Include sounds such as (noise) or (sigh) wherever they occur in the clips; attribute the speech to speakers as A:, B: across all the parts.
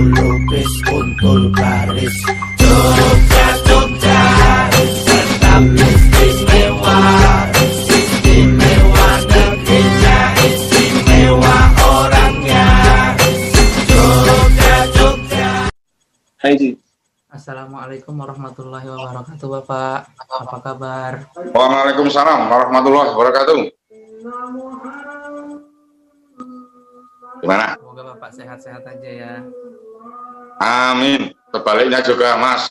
A: lupis kuntul baris Jogja Jogja tetap istimewa istimewa negerinya istimewa orangnya Jogja Jogja
B: Hai Ji.
C: Assalamualaikum warahmatullahi wabarakatuh Bapak. Apa kabar?
D: Waalaikumsalam warahmatullahi wabarakatuh. Gimana?
C: Semoga Bapak sehat-sehat aja ya.
D: Amin. Sebaliknya juga Mas.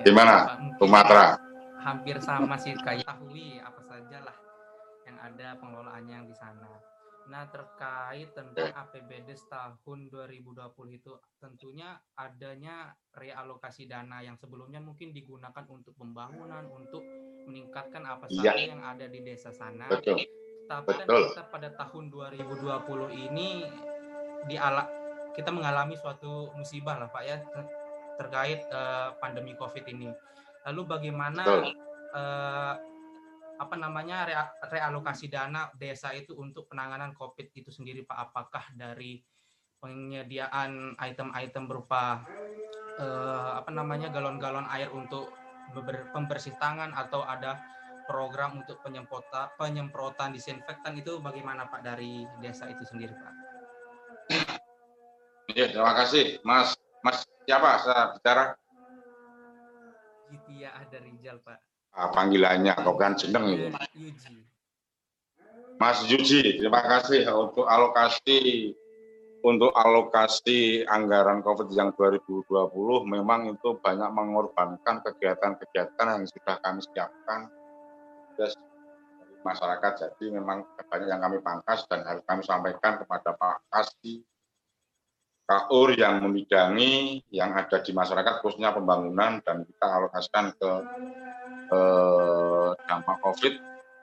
C: Ya,
D: Gimana? Sumatera.
C: Hampir sama sih kayak tahui apa saja lah yang ada pengelolaannya yang di sana. Nah terkait tentang APBD tahun 2020 itu tentunya adanya realokasi dana yang sebelumnya mungkin digunakan untuk pembangunan, untuk meningkatkan apa saja
D: Iya.
C: yang ada di desa sana.
D: Betul.
C: Tapi kan kita pada tahun 2020 ini di ala kita mengalami suatu musibah lah Pak ya ter- terkait eh, pandemi Covid ini. Lalu bagaimana eh, apa namanya rea- realokasi dana desa itu untuk penanganan Covid itu sendiri Pak? Apakah dari penyediaan item-item berupa eh, apa namanya galon-galon air untuk pembersih tangan atau ada program untuk penyemprota penyemprotan disinfektan itu bagaimana Pak dari desa itu sendiri Pak?
D: Iya, terima kasih Mas. Mas siapa saya bicara?
C: Jitia ada Rijal Pak.
D: Ah, panggilannya kok kan jeneng itu.
C: Yuji.
D: Mas Yuji, terima kasih untuk alokasi untuk alokasi anggaran COVID yang 2020 memang itu banyak mengorbankan kegiatan-kegiatan yang sudah kami siapkan dari masyarakat. Jadi memang banyak yang kami pangkas dan harus kami sampaikan kepada Pak Kasdi, KUR yang membidangi yang ada di masyarakat khususnya pembangunan dan kita alokasikan ke eh, dampak COVID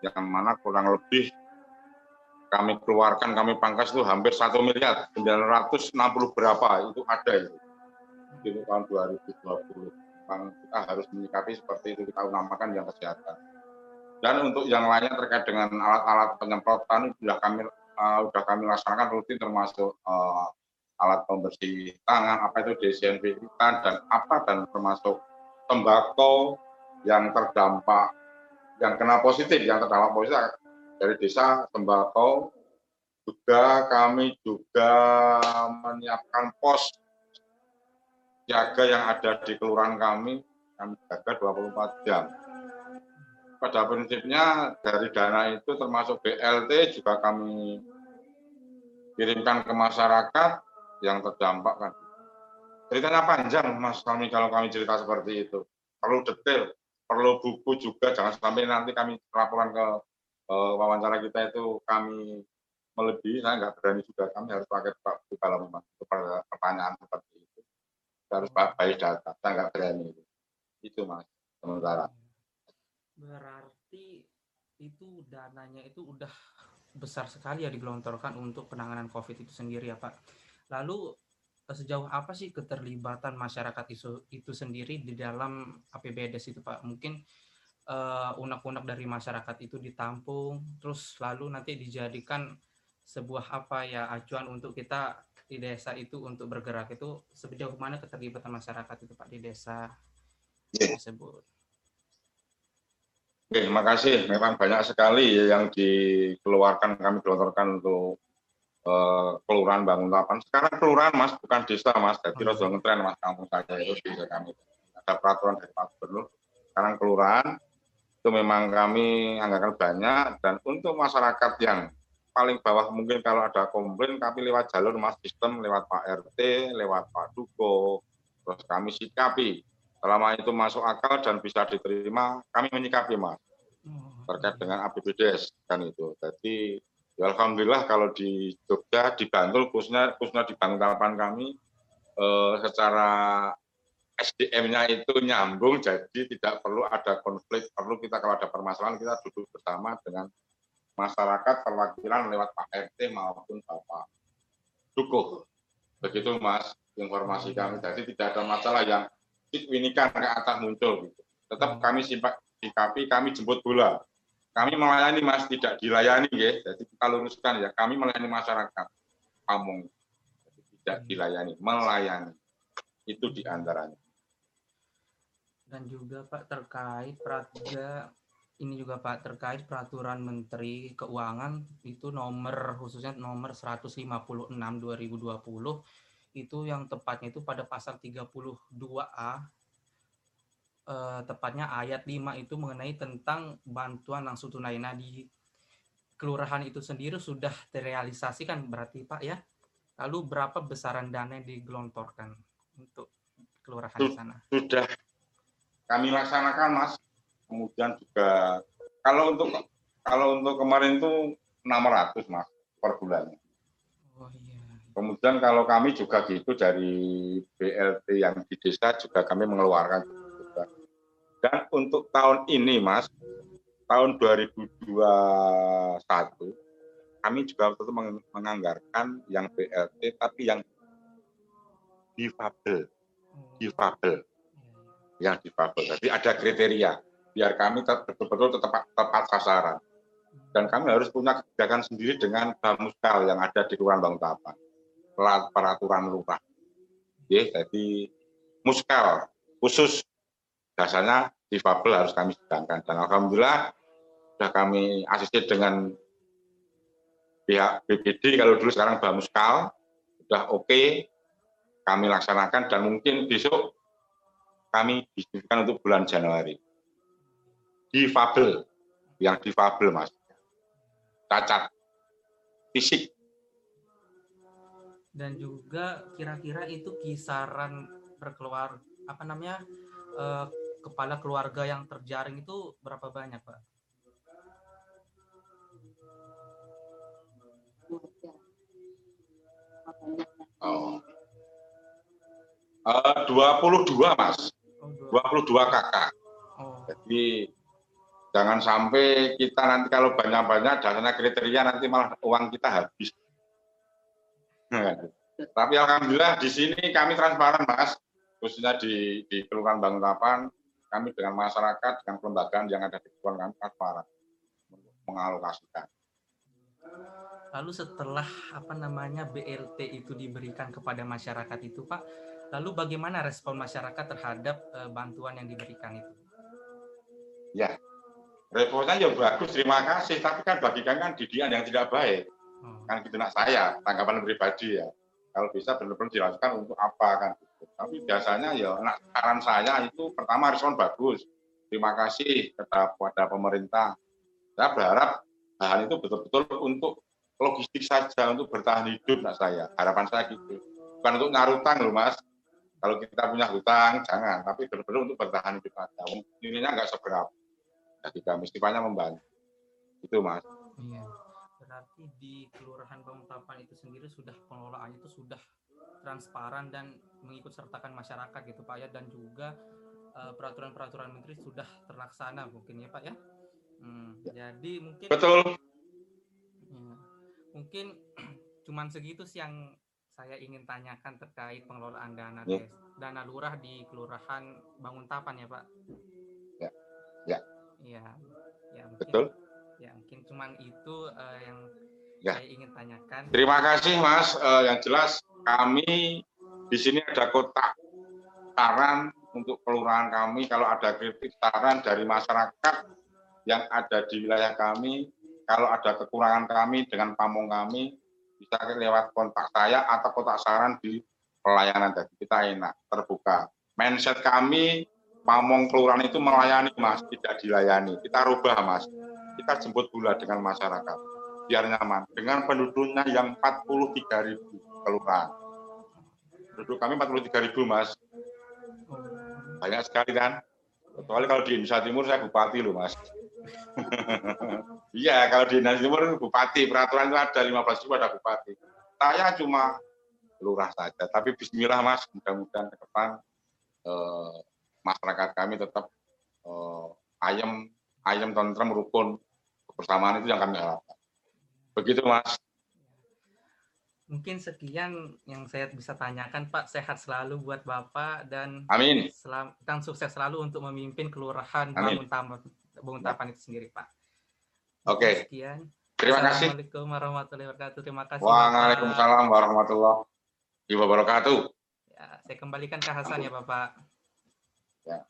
D: yang mana kurang lebih kami keluarkan, kami pangkas itu hampir satu miliar, 960 berapa itu ada itu di tahun 2020. Memang kita harus menyikapi seperti itu kita namakan yang kesehatan. Dan untuk yang lainnya terkait dengan alat-alat penyemprotan sudah kami uh, sudah kami laksanakan rutin termasuk uh, alat pembersih tangan, apa itu desinfektan dan apa dan termasuk tembakau yang terdampak yang kena positif, yang terdampak positif dari desa tembakau. Juga kami juga menyiapkan pos jaga yang ada di kelurahan kami kami jaga 24 jam. Pada prinsipnya dari dana itu termasuk BLT juga kami kirimkan ke masyarakat yang terdampak kan ceritanya panjang mas kami kalau kami cerita seperti itu perlu detail perlu buku juga jangan sampai nanti kami laporan ke uh, wawancara kita itu kami melebihi, saya nggak berani juga. Kami harus pakai buku kalau memang pertanyaan seperti itu. Kita harus pakai data, saya nggak berani itu. Itu mas, sementara.
C: Berarti itu dananya itu udah besar sekali ya digelontorkan untuk penanganan COVID itu sendiri ya Pak. Lalu eh, sejauh apa sih keterlibatan masyarakat itu, itu sendiri di dalam APBDes itu Pak? Mungkin eh, unek-unek dari masyarakat itu ditampung, terus lalu nanti dijadikan sebuah apa ya acuan untuk kita di desa itu untuk bergerak itu sejauh mana keterlibatan masyarakat itu Pak di desa
D: Iya.
C: tersebut.
D: Oke, terima kasih. Memang banyak sekali ya yang dikeluarkan, kami gelontorkan untuk kelurahan bangun tapan. Sekarang kelurahan mas, bukan desa mas. Jadi
C: Hmm.
D: Rojo ngetren mas kampung saya itu di desa kami. Ada peraturan dari Pak Gubernur. Sekarang kelurahan itu memang kami anggarkan banyak dan untuk masyarakat yang paling bawah mungkin kalau ada komplain kami lewat jalur mas sistem lewat Pak RT, lewat Pak Duko, terus kami sikapi selama itu masuk akal dan bisa diterima kami menyikapi mas
C: Oh,
D: terkait dengan APBDes kan itu. Jadi ya alhamdulillah kalau di Jogja di Bantul khususnya khususnya di Bangkalan kami eh, secara SDM-nya itu nyambung jadi tidak perlu ada konflik perlu kita kalau ada permasalahan kita duduk bersama dengan masyarakat perwakilan lewat Pak RT maupun Bapak Dukuh. Begitu Mas informasi kami. Jadi tidak ada masalah yang winikan ke atas muncul gitu. Tetap kami simpak sikapi kami jemput bola kami melayani mas tidak dilayani ya jadi kita luruskan ya kami melayani masyarakat kampung Jadi tidak dilayani, melayani. Itu di antaranya.
C: Dan juga Pak terkait peraturan ini juga Pak terkait peraturan Menteri Keuangan itu nomor khususnya nomor 156 2020 itu yang tepatnya itu pada pasal 32A eh, tepatnya ayat 5 itu mengenai tentang bantuan langsung tunai. Nah di kelurahan itu sendiri sudah terrealisasikan berarti Pak ya. Lalu berapa besaran dana yang digelontorkan untuk kelurahan di sana?
D: Sudah kami laksanakan Mas. Kemudian juga kalau untuk kalau untuk kemarin itu 600 Mas per bulan.
C: Oh iya.
D: Kemudian kalau kami juga gitu dari BLT yang di desa juga kami mengeluarkan. Dan untuk tahun ini Mas, tahun 2021 kami juga tetap meng- menganggarkan yang BLT tapi yang difabel, difabel, yang difabel. Jadi ada kriteria biar kami betul-betul tepat, tepat sasaran. Dan kami harus punya kebijakan sendiri dengan Bamuskal yang ada di Kelurahan Bangutapan. Peraturan. Ya, jadi muskal khusus dasarnya difabel harus kami sedangkan. Dan Alhamdulillah sudah kami asisten dengan pihak BPD kalau dulu sekarang Bamuskal sudah oke kami laksanakan. Dan mungkin besok kami distribusikan untuk bulan Januari. Difabel, yang difabel mas, cacat, fisik,
C: dan juga kira-kira itu kisaran berkeluar apa namanya eh, kepala keluarga yang terjaring itu berapa banyak pak?
D: oh. Eh, 22 mas,
C: Oh, dua-
D: 22 kakak.
C: oh,
D: Jadi jangan sampai kita nanti kalau banyak-banyak dasarnya kriteria nanti malah uang kita habis. Tapi alhamdulillah di sini kami transparan mas, khususnya di di kelurahan Banguntapan, kami dengan masyarakat, dengan kelembagaan yang ada di kelurahan kami transparan mengalokasikan.
C: lalu setelah apa namanya BLT itu diberikan kepada masyarakat itu pak, lalu bagaimana respon masyarakat terhadap eh, bantuan yang diberikan itu?
D: Responnya ya bagus, terima kasih. Tapi kan bagi kami kan didikan yang tidak baik.
C: Oh,
D: Kan gitu nak saya, tanggapan pribadi ya. Kalau bisa benar-benar dilakukan untuk apa kan. Tapi biasanya ya nak saran saya itu pertama respon bagus. Terima kasih kepada pemerintah. Saya berharap bahan itu betul-betul untuk logistik saja, untuk bertahan hidup nak saya. Harapan saya gitu. Bukan untuk nyarutang loh mas. Kalau kita punya hutang, jangan. Tapi benar-benar untuk bertahan hidup saja. Nilainya nggak seberapa. Jadi kami istilahnya membantu. Itu mas.
C: iya. Berarti di Kelurahan Banguntapan itu sendiri sudah pengelolaannya itu sudah transparan dan mengikut sertakan masyarakat gitu Pak ya dan juga eh, peraturan-peraturan menteri sudah terlaksana mungkin ya Pak ya. Hmm, jadi mungkin
D: Betul.
C: Ya. Mungkin (clears throat) cuman segitu sih yang saya ingin tanyakan terkait pengelolaan dana
D: Ya.
C: des, dana lurah di Kelurahan Banguntapan ya Pak.
D: Ya. Ya.
C: Iya. Ya, mungkin,
D: Betul.
C: Ya mungkin cuman itu eh, yang
D: Ya.
C: saya ingin tanyakan.
D: Terima kasih Mas. Eh, yang jelas kami di sini ada kotak saran untuk kelurahan kami. Kalau ada kritik saran dari masyarakat yang ada di wilayah kami, kalau ada kekurangan kami dengan pamong kami, bisa lewat kontak saya atau kotak saran di pelayanan. Jadi kita enak, terbuka. Mindset kami, pamong kelurahan itu melayani Mas, tidak dilayani. Kita rubah Mas. Kita jemput bola dengan masyarakat biar nyaman. Dengan penduduknya yang 43 ribu kelurahan. Penduduk kami 43 ribu mas, banyak sekali kan. Kecuali kalau di Indonesia Timur saya bupati loh mas. Iya kalau di Indonesia Timur bupati, peraturan itu ada 15 ribu ada bupati. Saya cuma lurah saja, tapi Bismillah mas, mudah-mudahan ke depan eh, masyarakat kami tetap eh, ayam, ayam tentrem rukun kebersamaan itu yang kami harapkan. Begitu mas.
C: Mungkin sekian yang saya bisa tanyakan Pak. Sehat selalu buat Bapak dan
D: Amin.
C: selam, dan sukses selalu untuk memimpin Kelurahan
D: Amin.
C: Banguntapan, itu sendiri Pak.
D: Oke.
C: Sekian.
D: Terima kasih.
C: Assalamualaikum warahmatullahi wabarakatuh. Terima kasih. Bapak.
D: Waalaikumsalam warahmatullahi wabarakatuh.
C: Ya, saya kembalikan ke Hasan ya Bapak.
D: Ya.